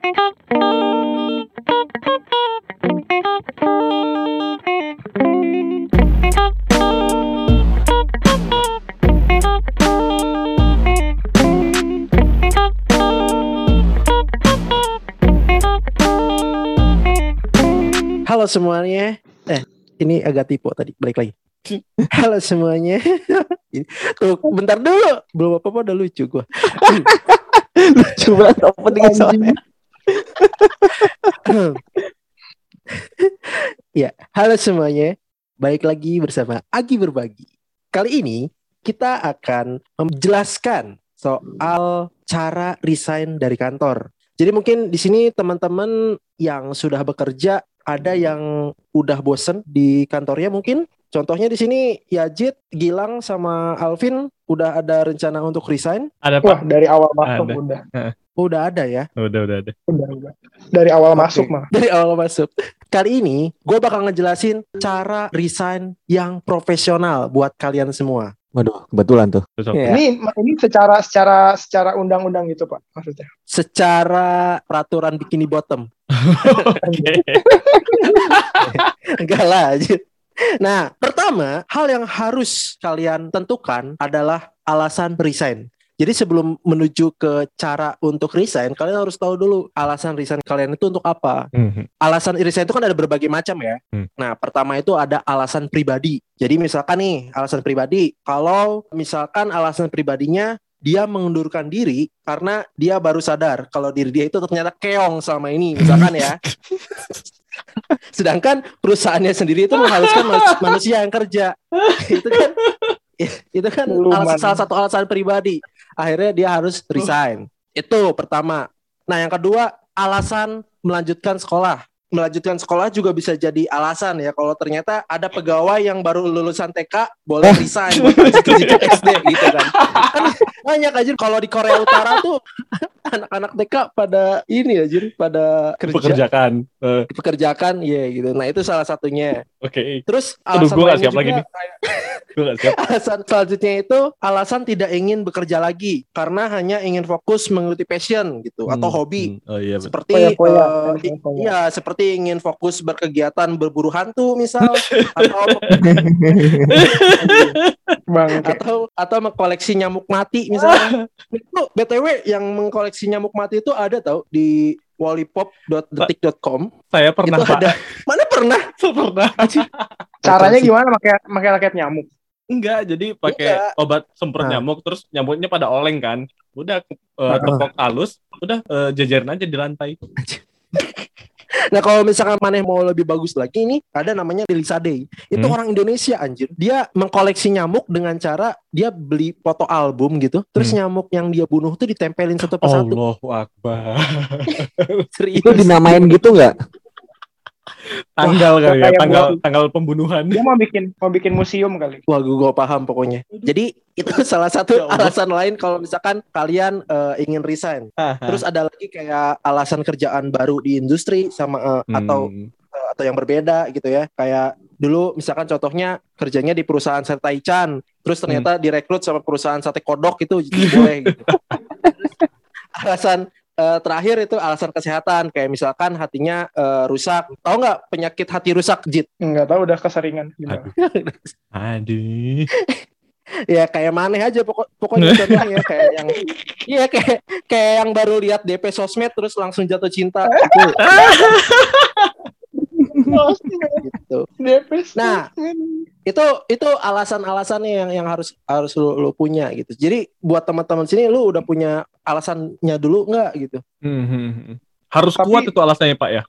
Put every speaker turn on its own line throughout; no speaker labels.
Halo semuanya. Eh, ini agak tipu tadi. Balik lagi. Halo semuanya. Tuh, bentar dulu. Belum apa-apa udah lucu gua.
Lucu banget opening soalnya.
Ya, halo semuanya. Baik lagi bersama Agi Berbagi. Kali ini kita akan menjelaskan soal cara resign dari kantor. Jadi mungkin di sini teman-teman yang sudah bekerja ada yang udah bosen di kantornya mungkin. Contohnya di sini Yajid, Gilang sama Alvin udah ada rencana untuk resign.
Ada
Wah,
pak?
dari awal masuk
Ada.
udah.
Oh, udah ada ya
Udah udah ada.
Udah, udah. Dari awal
Oke.
masuk mah.
dari awal masuk. Kali ini gue bakal ngejelasin cara resign yang profesional buat kalian semua.
Waduh, kebetulan tuh.
Ya.
Ini ini secara secara secara undang-undang gitu, Pak, maksudnya.
Secara peraturan bikini bottom. Enggak lah. anjir. Nah, pertama, hal yang harus kalian tentukan adalah alasan resign. Jadi sebelum menuju ke cara untuk resign, kalian harus tahu dulu alasan resign kalian itu untuk apa.
Mhm.
Alasan resign itu kan ada berbagai macam ya.
Hmm.
Nah, pertama itu ada alasan pribadi. Jadi misalkan nih, alasan pribadi, kalau misalkan alasan pribadinya dia mengundurkan diri karena dia baru sadar kalau diri dia itu ternyata keong selama ini, misalkan ya. Sedangkan perusahaannya sendiri itu mengharuskan manus- manusia yang kerja. itu kan itu kan alasan, salah satu alasan pribadi. Akhirnya dia harus resign. Itu pertama. Nah, yang kedua, alasan melanjutkan sekolah. Melanjutkan sekolah juga bisa jadi alasan ya kalau ternyata ada pegawai yang baru lulusan TK boleh resign buat lanjut SD gitu kan. Kan banyak aja kalau di Korea Utara tuh anak-anak TK pada ini aja pada kerja
Pekerjakan. Eh,
dipekerjakan ya gitu. Nah, itu salah satunya.
Oke.
Terus
Aduh,
alasan
gua nggak
lainnya
siap lagi
juga
nih. Gue gak siap.
Alasan selanjutnya itu alasan tidak ingin bekerja lagi karena hanya ingin fokus mengikuti passion gitu atau
Hmm,
hobi.
hmm. Oh iya betul.
Seperti
Foya-foya,
eh, i-
foya-foya.
iya seperti ingin fokus berkegiatan berburu hantu misal atau
Bang,
atau atau mengkoleksi nyamuk mati misalnya. itu BTW yang mengkoleksi nyamuk mati itu ada tau di wallipop.detik.com
Saya pernah
itu
pak.
ada mana pernah
pernah.
caranya gimana pakai pakai raket nyamuk?
Enggak, jadi pakai
Enggak.
obat semprot
Nah.
nyamuk terus nyamuknya pada oleng kan. Udah eh, tepok halus, udah eh, jajarin aja di lantai.
Nah kalau misalkan maneh mau lebih bagus lagi nih ada namanya Delisade. Itu
Hmm.
orang Indonesia anjir. Dia mengkoleksi nyamuk dengan cara dia beli foto album gitu. Terus
Hmm.
nyamuk yang dia bunuh tuh ditempelin satu persatu.
Allahu Akbar.
Serius.
Itu dinamain gitu nggak?
Tanggal kali ya, tanggal
gua-
tanggal pembunuhan.
Dia mau bikin mau bikin museum kali.
Wah gue paham pokoknya. Jadi itu salah satu
Ya
alasan lain kalau misalkan kalian eh, ingin resign. Terus ada lagi kayak alasan kerjaan baru di industri sama eh, atau
Hmm.
atau yang berbeda gitu ya. Kayak dulu misalkan contohnya kerjanya di perusahaan sate Taichan, terus ternyata direkrut sama perusahaan sate kodok itu boleh gitu. Alasan eh, terakhir itu alasan kesehatan kayak misalkan hatinya eh, rusak. Tahu nggak penyakit hati rusak, Jit?
Enggak tahu udah keseringan gimana.
Aduh.
ya kayak maneh aja pokok pokoknya contohnya kayak yang iya kayak kayak yang baru lihat DP sosmed terus langsung jatuh cinta itu gitu. Nah, itu itu alasan-alasannya yang yang harus harus lu, lu punya gitu. Jadi buat teman-teman sini lu udah punya alasannya dulu nggak gitu?
Hmm, hmm, hmm. Harus
Tapi-
kuat itu alasannya Pak ya.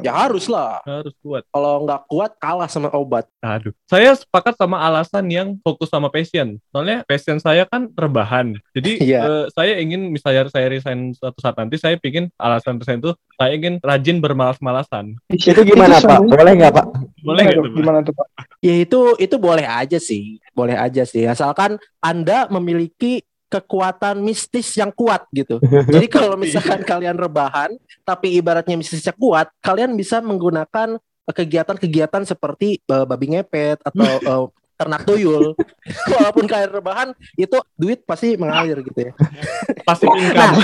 Ya harus lah.
Harus kuat.
Kalau nggak kuat kalah sama obat.
Aduh. Saya sepakat sama alasan yang fokus sama passion. Soalnya passion saya kan rebahan. Jadi
Iya.
eh, saya ingin misalnya saya resign suatu saat nanti saya bikin alasan resign itu saya ingin rajin bermalas-malasan.
Itu gimana Pak?
sebenarnya-
Boleh nggak Pak?
Boleh nggak
tuh?
Pak?
Gimana tuh, Pak?
Ya itu itu boleh aja sih, boleh aja sih. Asalkan Anda memiliki kekuatan mistis yang kuat gitu. Jadi kalau misalkan kalian rebahan, tapi ibaratnya mistisnya kuat, kalian bisa menggunakan eh, kegiatan-kegiatan seperti eh, babi ngepet atau eh, ternak tuyul. Walaupun kalian rebahan, itu duit pasti mengalir gitu ya.
Pasif income.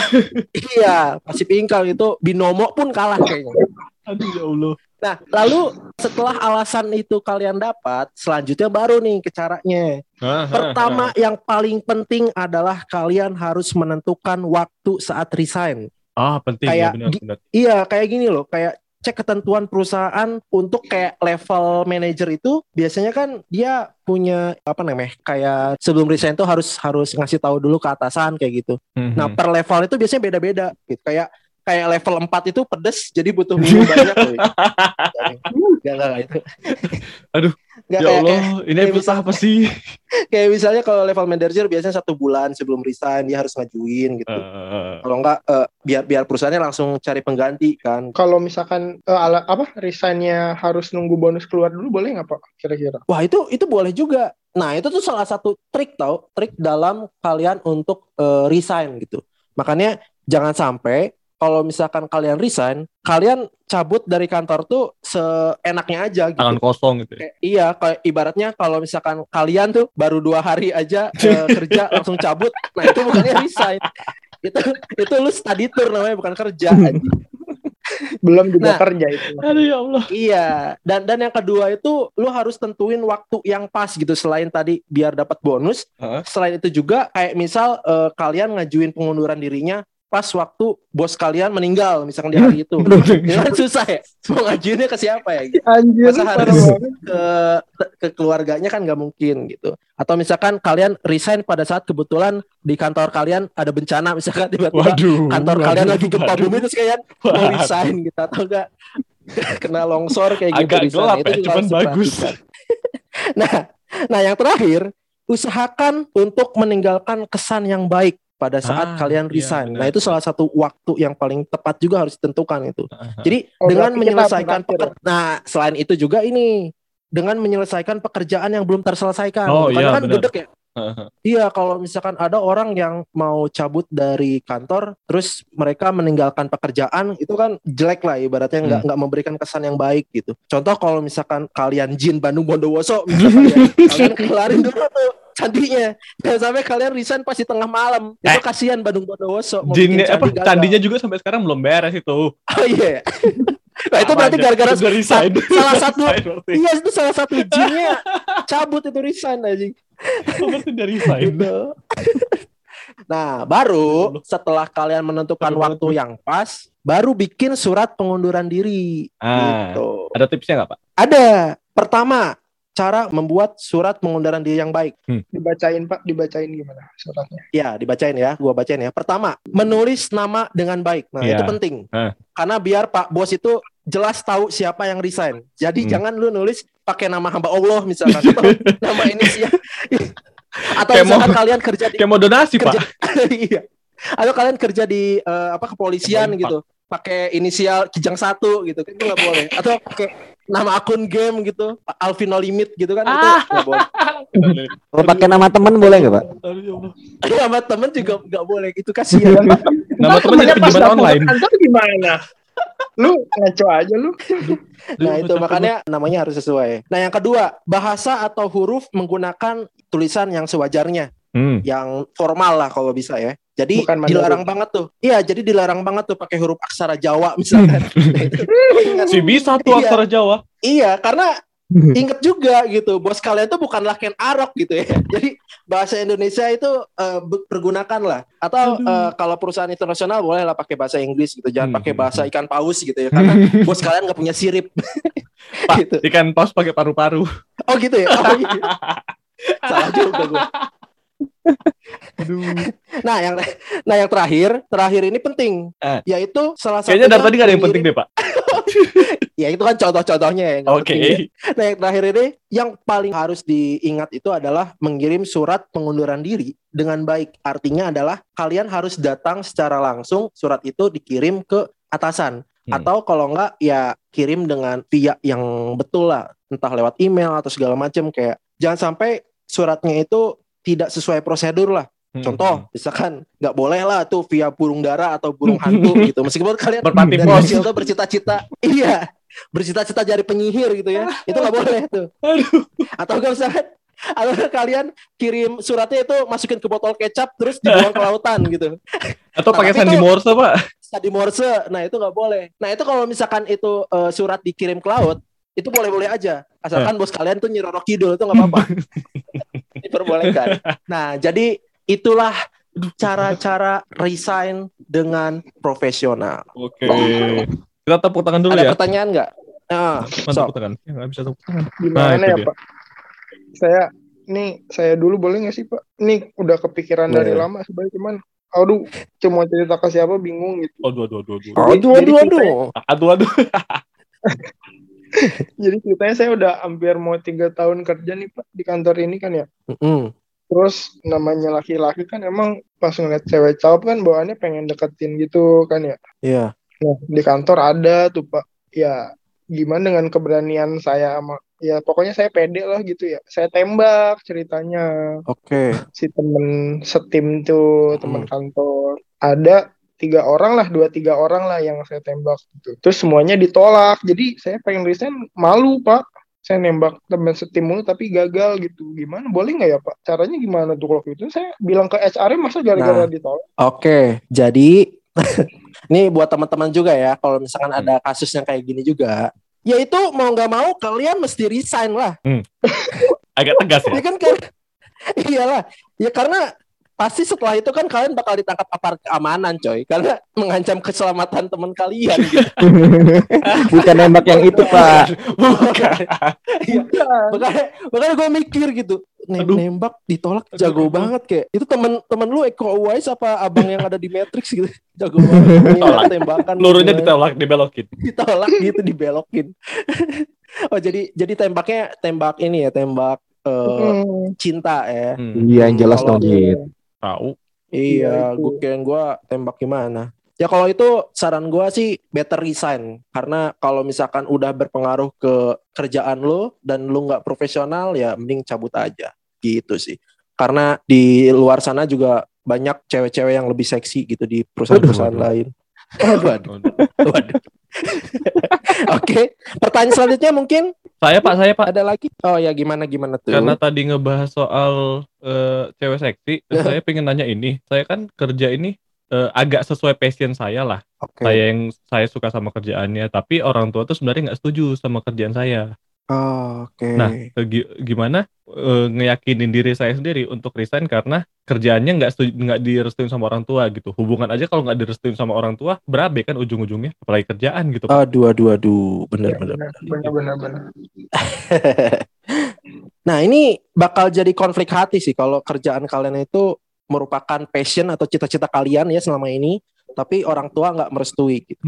iya, pasif income itu binomo pun kalah kayaknya.
Aduh ya Allah.
Nah, lalu setelah alasan itu kalian dapat, selanjutnya baru nih ke caranya. Pertama yang paling penting adalah kalian harus menentukan waktu saat resign.
Ah, penting ya
Kayak
benar
gi-
benar.
Iya, kayak gini loh, kayak cek ketentuan perusahaan untuk kayak level manager itu biasanya kan dia punya apa namanya kayak sebelum resign tuh harus harus ngasih tahu dulu ke atasan kayak gitu. Nah,
Mhm.
per level itu biasanya beda-beda gitu. Kayak kayak level 4 itu pedes jadi butuh minum banyak. Enggak enggak itu.
Aduh,
Nggak,
ya
kayak,
Allah, ini
kayak
episode apa sih?
kayak misalnya kalau level manager biasanya satu bulan sebelum resign dia harus ngajuin gitu.
Eh,
Kalau enggak eh, biar biar perusahaannya langsung cari pengganti kan.
Kalau misalkan eh, ala, apa resignnya harus nunggu bonus keluar dulu boleh nggak pak? Kira-kira?
Wah itu itu boleh juga. Nah itu tuh salah satu trik tau, trik dalam kalian untuk eh, resign gitu. Makanya jangan sampai kalau misalkan kalian resign, kalian cabut dari kantor tuh seenaknya aja gitu.
tangan kosong gitu. ya.
Kayak- iya, kayak ibaratnya kalau misalkan kalian tuh baru dua hari aja eh, kerja langsung cabut, nah itu bukannya resign. itu itu lu study tour namanya bukan kerja.
Belum juga
Nah.
kerja itu.
Aduh ya Allah.
Iya, dan dan yang kedua itu lu harus tentuin waktu yang pas gitu selain tadi biar dapat bonus.
Heeh.
Selain itu juga kayak misal eh, kalian ngajuin pengunduran dirinya pas waktu bos kalian meninggal misalkan di hari itu. Kan susah ya. Mau ngajuinnya ke siapa ya? gitu.
Anjir,
Masa harus ke ke keluarganya kan nggak mungkin gitu. Atau misalkan kalian resign pada saat kebetulan di kantor kalian ada bencana misalkan tiba-tiba kantor
waduh,
kalian lagi gempa bumi terus kalian mau resign gitu atau enggak kena longsor kayak gitu
Agak
sana.
gelap
Itu
ya, cuman bagus.
nah, nah yang terakhir usahakan untuk meninggalkan kesan yang baik pada saat
Ah,
kalian
iya,
resign.
benar.
nah itu salah satu waktu yang paling tepat juga harus ditentukan itu. Jadi
Oh,
dengan menyelesaikan
berakhir ya?
nah selain itu juga ini dengan menyelesaikan pekerjaan yang belum terselesaikan.
Oh,
Karena
iya,
kan
benar.
gedek ya. Iya, kalau misalkan ada orang yang mau cabut dari kantor, terus mereka meninggalkan pekerjaan, itu kan jelek lah ibaratnya nggak
Hmm.
nggak memberikan kesan yang baik gitu. Contoh kalau misalkan kalian Jin Bandung Bondowoso, misalkan ya, kalian kelarin dulu tuh candinya, jangan sampai kalian resign pas di tengah malam. Itu
Eh.
kasihan Bandung Bondowoso.
Jinnya apa
gagal.
candinya juga sampai sekarang belum beres itu.
Oh iya. nah itu berarti gara-gara
resign.
salah satu. Iya itu salah satu jinnya cabut itu resign aja
Oh, berarti udah resign.
gitu. Nah baru setelah kalian menentukan waktu yang pas, baru bikin surat pengunduran diri.
Ah,
Gitu.
ada tipsnya nggak Pak?
Ada. Pertama, cara membuat surat pengunduran diri yang baik.
Dibacain pak, dibacain gimana suratnya?
Ya, dibacain ya, gua bacain ya. Pertama, menulis nama dengan baik. Nah,
Iya.
itu penting.
Eh.
Karena biar Pak Bos itu jelas tahu siapa yang resign. Jadi
Hmm.
jangan lu nulis pakai nama hamba Allah misalkan atau nama inisial. atau
Kayak mau-
misalkan kalian kerja di
mau donasi
kerja
Pak.
iya. Atau kalian kerja di eh, apa kepolisian gitu. Pakai inisial kijang satu gitu. Itu nggak boleh. Atau pakai nama akun game gitu, Alvino Limit gitu kan itu
Ah.
nggak boleh.
Kalau pakai nama temen boleh nggak pak?
Aduh, ya.
Nama temen juga nggak boleh. Itu kasihan.
Nama temen jadi pinjaman online.
Kantor gimana? Lu ngaco aja lu.
Nah itu makanya namanya harus sesuai. Nah yang kedua bahasa atau huruf menggunakan tulisan yang sewajarnya,
Hmm.
yang formal lah kalau bisa ya. Jadi
Bukan Mandarin.
dilarang banget tuh. Iya jadi dilarang banget tuh pakai huruf aksara Jawa misalkan.
Si bisa tuh
Iya.
aksara Jawa.
Iya karena inget juga gitu bos kalian tuh bukanlah Ken Arok gitu ya. Jadi bahasa Indonesia itu eh, be- pergunakan lah. Atau eh, kalau perusahaan internasional boleh lah pakai bahasa Inggris gitu. Jangan
Hmm.
pakai bahasa ikan paus gitu ya. Karena bos kalian nggak punya sirip.
Pak,
gitu.
ikan paus pakai paru-paru.
Oh gitu ya. Oh, iya. Salah juga gue.
Aduh.
Nah yang nah yang terakhir terakhir ini penting
Eh.
yaitu salah satu
Kayaknya dari tadi gak ada yang penting deh Pak.
ya itu kan contoh-contohnya ya,
Oke.
penting ya. Nah yang terakhir ini yang paling harus diingat itu adalah mengirim surat pengunduran diri dengan baik. Artinya adalah kalian harus datang secara langsung surat itu dikirim ke atasan
Hmm.
atau kalau enggak ya kirim dengan via yang betul lah entah lewat email atau segala macam kayak jangan sampai suratnya itu tidak sesuai prosedur lah.
Hmm.
Contoh, misalkan nggak boleh lah tuh via burung dara atau burung hantu gitu. Meskipun kalian
Berpati
dari kecil tuh bercita-cita, iya, bercita-cita jadi penyihir gitu ya. Itu nggak boleh tuh.
Aduh.
Atau nggak misalkan atau kalian kirim suratnya itu masukin ke botol kecap terus dibuang ke lautan gitu
Atau
Nah,
pakai
tapi
sandi morse, Pak?
tadi morse nah itu nggak boleh nah itu kalau misalkan itu eh, surat dikirim ke laut itu boleh-boleh aja asalkan bos kalian tuh nyirorok kidul itu nggak apa-apa diperbolehkan nah jadi itulah cara-cara resign dengan profesional
Oke. Kita tepuk tangan dulu
ada
ya.
pertanyaan nggak nah, so,
tepuk tangan? Ya, nggak bisa tepuk tangan.
Gimana
Nah,
ya
dia.
Pak? Saya nih saya dulu boleh nggak sih Pak? Ini udah kepikiran dari
Boleh.
lama sebenarnya cuman aduh cuma cerita ke siapa bingung gitu.
Aduh, aduh, aduh, aduh.
aduh aduh aduh
Aduh, aduh.
Jadi ceritanya saya udah hampir mau tiga tahun kerja nih Pak di kantor ini kan ya.
Mm-mm.
Terus namanya laki-laki kan emang pas ngeliat cewek cakep kan bawaannya pengen deketin gitu kan ya.
Iya
Nah, di kantor ada tuh Pak. Ya gimana dengan keberanian saya sama ya pokoknya saya pede lah gitu ya. Saya tembak ceritanya.
oke
si temen setim tuh teman kantor ada tiga orang lah dua tiga orang lah yang saya tembak gitu. Terus semuanya ditolak. Jadi saya pengen resign malu pak. Saya nembak temen setim mulu tapi gagal gitu. Gimana? Boleh nggak ya pak? Caranya gimana tuh kalau gitu? Saya bilang ke HR masa gara-gara
Nah.
ditolak?
Oke, jadi ini buat teman-teman juga ya, kalau misalkan
Hmm.
ada kasus yang kayak gini juga, ya itu mau nggak mau kalian mesti resign lah,
Agak tegas ya.
ya kan kan? Iyalah, ya karena pasti setelah itu kan kalian bakal ditangkap aparat keamanan, coy, karena mengancam keselamatan teman kalian. Gitu.
Bukan nembak yang itu, Pak.
Bukan.
makanya makanya gue mikir gitu, Nem-
Aduh.
nembak ditolak
Aduh,
jago
aduh.
banget kayak itu temen temen lu Eko Uwais apa abang yang ada di Matrix gitu, jago banget
Tolak.
tembakan.
Pelurunya
gitu.
ditolak, dibelokin.
ditolak gitu dibelokin. oh jadi jadi tembaknya tembak ini ya tembak eh,
Hmm,
cinta ya.
Hmm.
Iya, yang jelas dong, Jit.
Tahu.
Iya,
itu.
gue kirain gue tembak gimana. Ya kalau itu saran gue sih better resign karena kalau misalkan udah berpengaruh ke kerjaan lo dan lo nggak profesional ya mending cabut aja gitu sih. Karena di luar sana juga banyak cewek-cewek yang lebih seksi gitu di perusahaan-perusahaan lain. Waduh, waduh. Oke, pertanyaan selanjutnya mungkin
Saya Pak, saya Pak.
ada lagi? Oh ya gimana gimana tuh?
Karena tadi ngebahas soal eh, cewek seksi, saya pengen nanya ini. Saya kan kerja ini eh, agak sesuai passion saya lah.
Oke.
Saya yang saya suka sama kerjaannya, tapi orang tua tuh sebenarnya nggak setuju sama kerjaan saya.
Oh, Oke.
Nah, Eh, gi- gimana eh, ngeyakinin diri saya sendiri untuk resign karena kerjaannya nggak nggak direstuin sama orang tua gitu. Hubungan aja kalau nggak direstuin sama orang tua berabe kan ujung-ujungnya, apalagi kerjaan gitu.
Aduh, aduh, aduh, bener,
Iya,
bener.
benar, benar, benar, benar.
nah, ini bakal jadi konflik hati sih kalau kerjaan kalian itu merupakan passion atau cita-cita kalian ya selama ini, tapi orang tua nggak merestui. Gitu.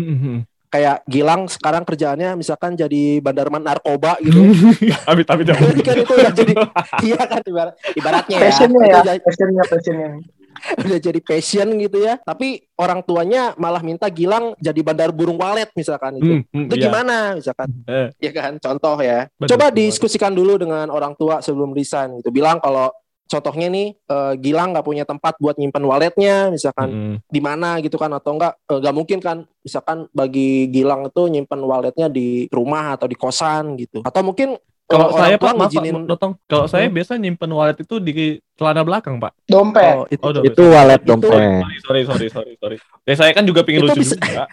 Kayak Gilang sekarang kerjaannya misalkan jadi bandarman narkoba gitu.
Amit amit jangan.
kan itu udah jadi iya kan ibarat, ibaratnya ya.
Passionnya ya,
udah,
passionnya, passionnya.
udah jadi passion gitu ya. Tapi orang tuanya malah minta Gilang jadi bandar burung walet misalkan itu.
Hmm, hmm,
itu
iya.
gimana misalkan
Eh.
ya kan contoh ya
Benar,
coba diskusikan dulu dengan orang tua sebelum resign gitu bilang kalau contohnya nih eh, Gilang nggak punya tempat buat nyimpan waletnya misalkan
Mm-mm.
di mana gitu kan atau enggak nggak mungkin kan misalkan bagi Gilang itu nyimpan waletnya di rumah atau di kosan gitu atau mungkin
Kalau
eh,
saya
orang tua
Pak, maaf
ngizinin-.
Kalau saya biasa nyimpen wallet itu di celana belakang, Pak.
Dompet.
oh, itu,
Oh, udah.
Itu walet
Itu-
dompet.
Sorry, sorry, sorry, sorry. Ya saya kan juga
Itu
lucu
bisa-
juga.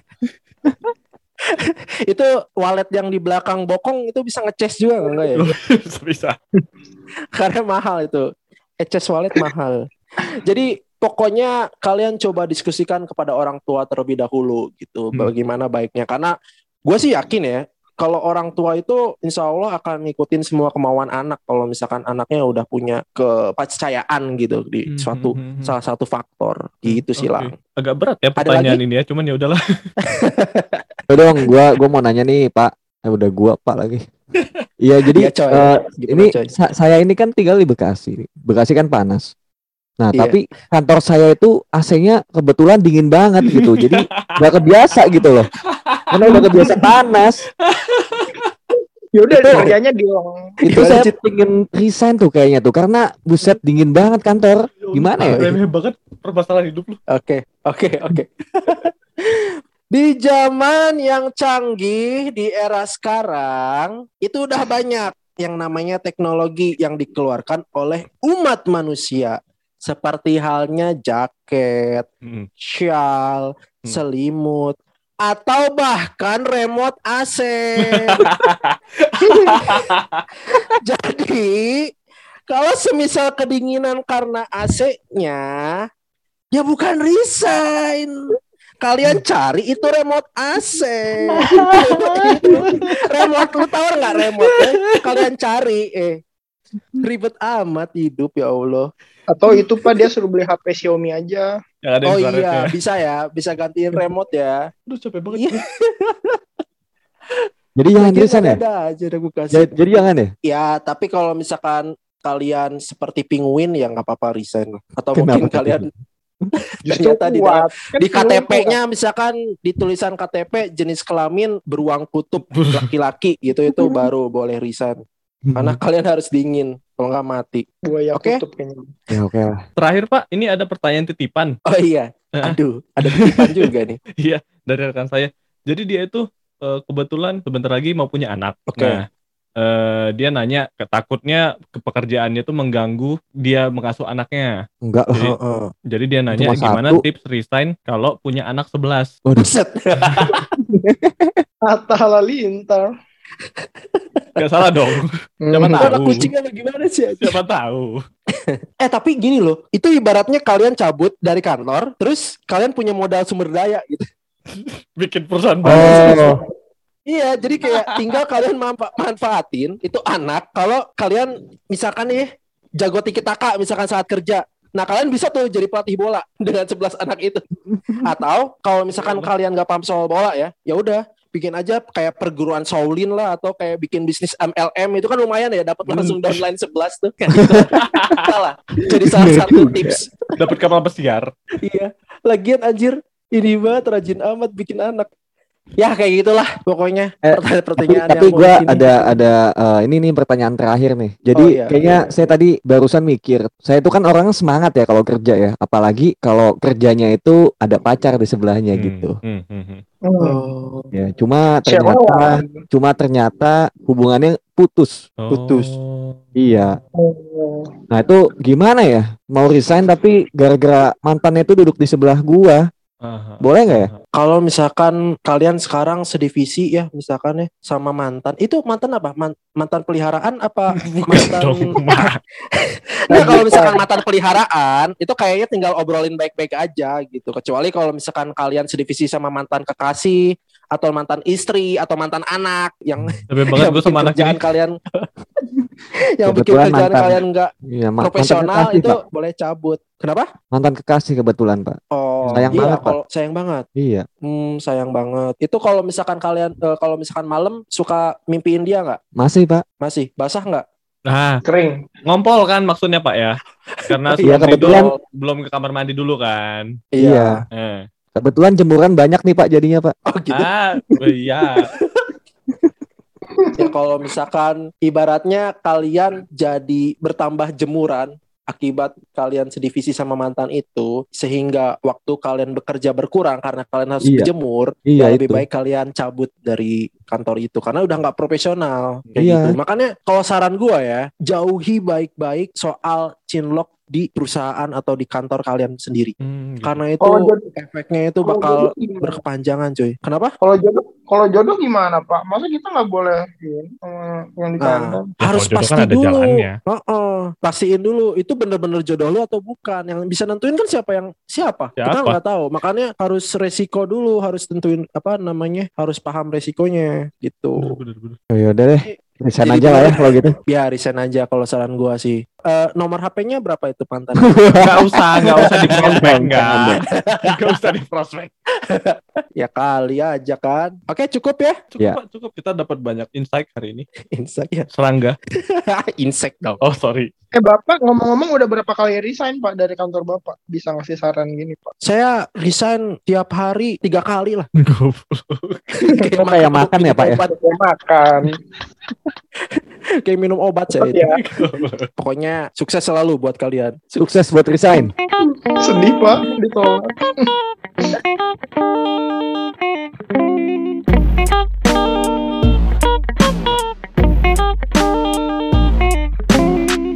itu walet yang di belakang bokong itu bisa ngeces juga enggak ya
Bisa.
karena mahal itu eces wallet mahal jadi pokoknya kalian coba diskusikan kepada orang tua terlebih dahulu gitu
Hmm.
bagaimana baiknya karena gue sih yakin ya kalau orang tua itu insya Allah akan ngikutin semua kemauan anak kalau misalkan anaknya udah punya kepercayaan gitu di
Hmm,
suatu
hmm, hmm, hmm.
salah satu faktor gitu sih lah
Agak berat ya
Ada
pertanyaan
lagi?
ini ya, cuman ya udahlah.
Udah dong, gua gua mau nanya nih, Pak. Eh, udah gua, Pak lagi. Iya, jadi
Iya, coy.
eh,
Gimana,
ini
coy?
sa- saya ini kan tinggal di Bekasi. Bekasi kan panas. Nah,
Iya.
tapi kantor saya itu AC-nya kebetulan dingin banget gitu. Jadi nggak kebiasa gitu loh. Karena udah kebiasa panas.
Yaudah
Itu-
kerjanya di
Itu
Gimana,
saya pengen resign tuh kayaknya tuh karena buset dingin banget kantor. Gimana ya?
Remeh banget permasalahan hidup lu.
Oke, oke, oke. Di zaman yang canggih di era sekarang itu udah banyak yang namanya teknologi yang dikeluarkan oleh umat manusia. Seperti halnya jaket,
Mm.
shawl,
Hmm.
selimut, atau bahkan remote AC. Jadi, kalau semisal kedinginan karena AC-nya, ya bukan resign. Kalian cari itu remote AC. remote lu tahu nggak remote? eh? Kalian cari eh. Ribet amat hidup ya Allah.
Atau itu Pak dia suruh beli HP Xiaomi aja.
Yang ada
Oh
infrarednya.
iya, bisa ya, bisa gantiin remote ya.
Aduh capek banget.
Iya.
Jadi jangan
Lagian
resign ya?
ada aja udah gue kasih.
Jadi, jadi jangan ya?
Ya, tapi kalau misalkan kalian seperti penguin ya nggak apa-apa resign. Atau
Kenapa
mungkin kalian
Justru
ternyata di,
kuat. Kan
di. KTP-nya misalkan di tulisan KTP jenis kelamin beruang kutub laki-laki gitu itu baru boleh resign. Karena kalian harus dingin kalau nggak mati.
buaya
Oke.
kutub kayaknya.
Ya oke lah.
Terakhir Pak, ini ada pertanyaan titipan
Oh iya. Aduh, ada titipan juga nih.
dari rekan saya. Jadi dia itu eh, kebetulan sebentar lagi mau punya anak.
Oke.
Nah, eh, dia nanya ke- takutnya ke pekerjaannya itu mengganggu dia mengasuh anaknya.
Enggak.
Jadi,
Heeh.
jadi dia nanya
Cuma
gimana
satu.
tips resign kalau punya anak 11.
Waduh.
Buset.
Atta.
Gak salah dong. Siapa
Hmm.
tahu.
Anak kucing apa gimana sih?
Siapa tahu.
Eh tapi gini loh, itu ibaratnya kalian cabut dari kantor, terus kalian punya modal sumber daya gitu.
Bikin perusahaan baru.
Oh,
Iya, jadi kayak tinggal kalian manfa- manfaatin itu anak kalau kalian misalkan nih jago tiki taka misalkan saat kerja. Nah, kalian bisa tuh jadi pelatih bola dengan 11 anak itu. Atau kalau misalkan kalian nggak paham soal bola ya, ya udah bikin aja kayak perguruan Shaolin lah atau kayak bikin bisnis MLM itu kan lumayan ya dapat langsung downline 11 tuh gitu. Salah. Jadi salah
Bener
satu
juga.
tips.
Dapat kapal pesiar.
Iya. Lagian anjir ini banget rajin amat bikin anak. Ya kayak gitulah pokoknya
Eh, tapi
pertanyaan-pertanyaan
tapi
yang
gue ada ada eh, ini nih pertanyaan terakhir nih. Jadi
Oh, iya.
kayaknya saya tadi barusan mikir, saya itu kan orang semangat ya kalau kerja ya, apalagi kalau kerjanya itu ada pacar di sebelahnya
Hmm,
gitu.
hmm, hmm, hmm.
Oh.
Ya, cuma
Cewek
ternyata
lah.
cuma ternyata hubungannya putus.
Putus.
Oh.
Iya.
Oh.
Nah, itu gimana ya? Mau resign tapi gara-gara mantannya itu duduk di sebelah gua.
Aha.
Boleh nggak ya?
Kalau misalkan kalian sekarang sedivisi ya misalkan ya sama mantan. Itu mantan apa? Man- mantan peliharaan apa mantan. Nah, kalau misalkan mantan peliharaan itu kayaknya tinggal obrolin baik-baik aja gitu. Kecuali kalau misalkan kalian sedivisi sama mantan kekasih atau mantan istri atau mantan anak yang
Lebih banget
yang
gue
bikin
sama anak
kerjaan
ini.
kalian yang bikin
Kebetulan
kerjaan
mantan.
kalian nggak
Iya, ma- mantan
profesional
kekasih,
itu
Pak.
boleh cabut. Kenapa?
Mantan kekasih kebetulan, Pak.
Oh,
Sayang
iya,
banget, Pak.
kalau sayang banget.
Iya.
Hmm, sayang banget. Itu kalau misalkan kalian eh, kalau misalkan malam suka mimpiin dia nggak?
Masih, Pak.
Masih basah nggak?
Nah,
Kering.
ngompol kan maksudnya Pak ya. Karena
Iya, kebetulan-
tidur, belum ke kamar mandi dulu kan.
Iya.
Eh.
Kebetulan jemuran banyak nih, Pak, jadinya, Pak.
Oh gitu.
Ah, iya.
Ya, kalau misalkan ibaratnya kalian jadi bertambah jemuran akibat kalian sedivisi sama mantan itu sehingga waktu kalian bekerja berkurang karena kalian harus
Iya.
berjemur
Iya,
ya lebih
itu.
baik kalian cabut dari kantor itu karena udah nggak profesional kayak
Iya.
gitu makanya kalau saran gua ya jauhi baik-baik soal chinlock di perusahaan atau di kantor kalian sendiri
Hmm, gitu.
karena itu
Kalau jodoh,
efeknya itu bakal berkepanjangan cuy kenapa
Kalau jodoh, kalau jodoh gimana Pak? Masa kita nggak boleh sama yang di
Nah,
kantor?
Ya,
harus
jodoh
pasti
kan ada
dulu.
jalannya.
Heeh, pastiin dulu itu bener-bener jodoh lu atau bukan. Yang bisa nentuin kan siapa yang siapa. Kita
Siapa?
nggak tahu. Makanya harus resiko dulu, harus tentuin apa namanya, harus paham resikonya gitu.
Bener, bener, bener.
Oh, yaudah deh. Resign aja lah ya kalau gitu.
Ya resign aja kalau saran gua sih. Eh, nomor HP-nya berapa itu mantan?
Nggak usah, nggak usah di prospek. Nggak usah di prospek.
ya kali aja kan. Oke cukup ya.
Cukup,
Ya.
Pak, cukup. Kita dapat banyak insight hari ini.
Insight ya.
Serangga.
Insect dong.
Oh, sorry.
Eh Bapak ngomong-ngomong udah berapa kali resign Pak dari kantor Bapak? Bisa ngasih saran gini Pak?
Saya resign tiap hari tiga kali lah.
Kayak makan ya, Pak, ya?
Makan.
Kayak minum obat saya itu.
ya.
Pokoknya sukses selalu buat kalian.
Sukses buat resign.
Sedih Pak ditolak.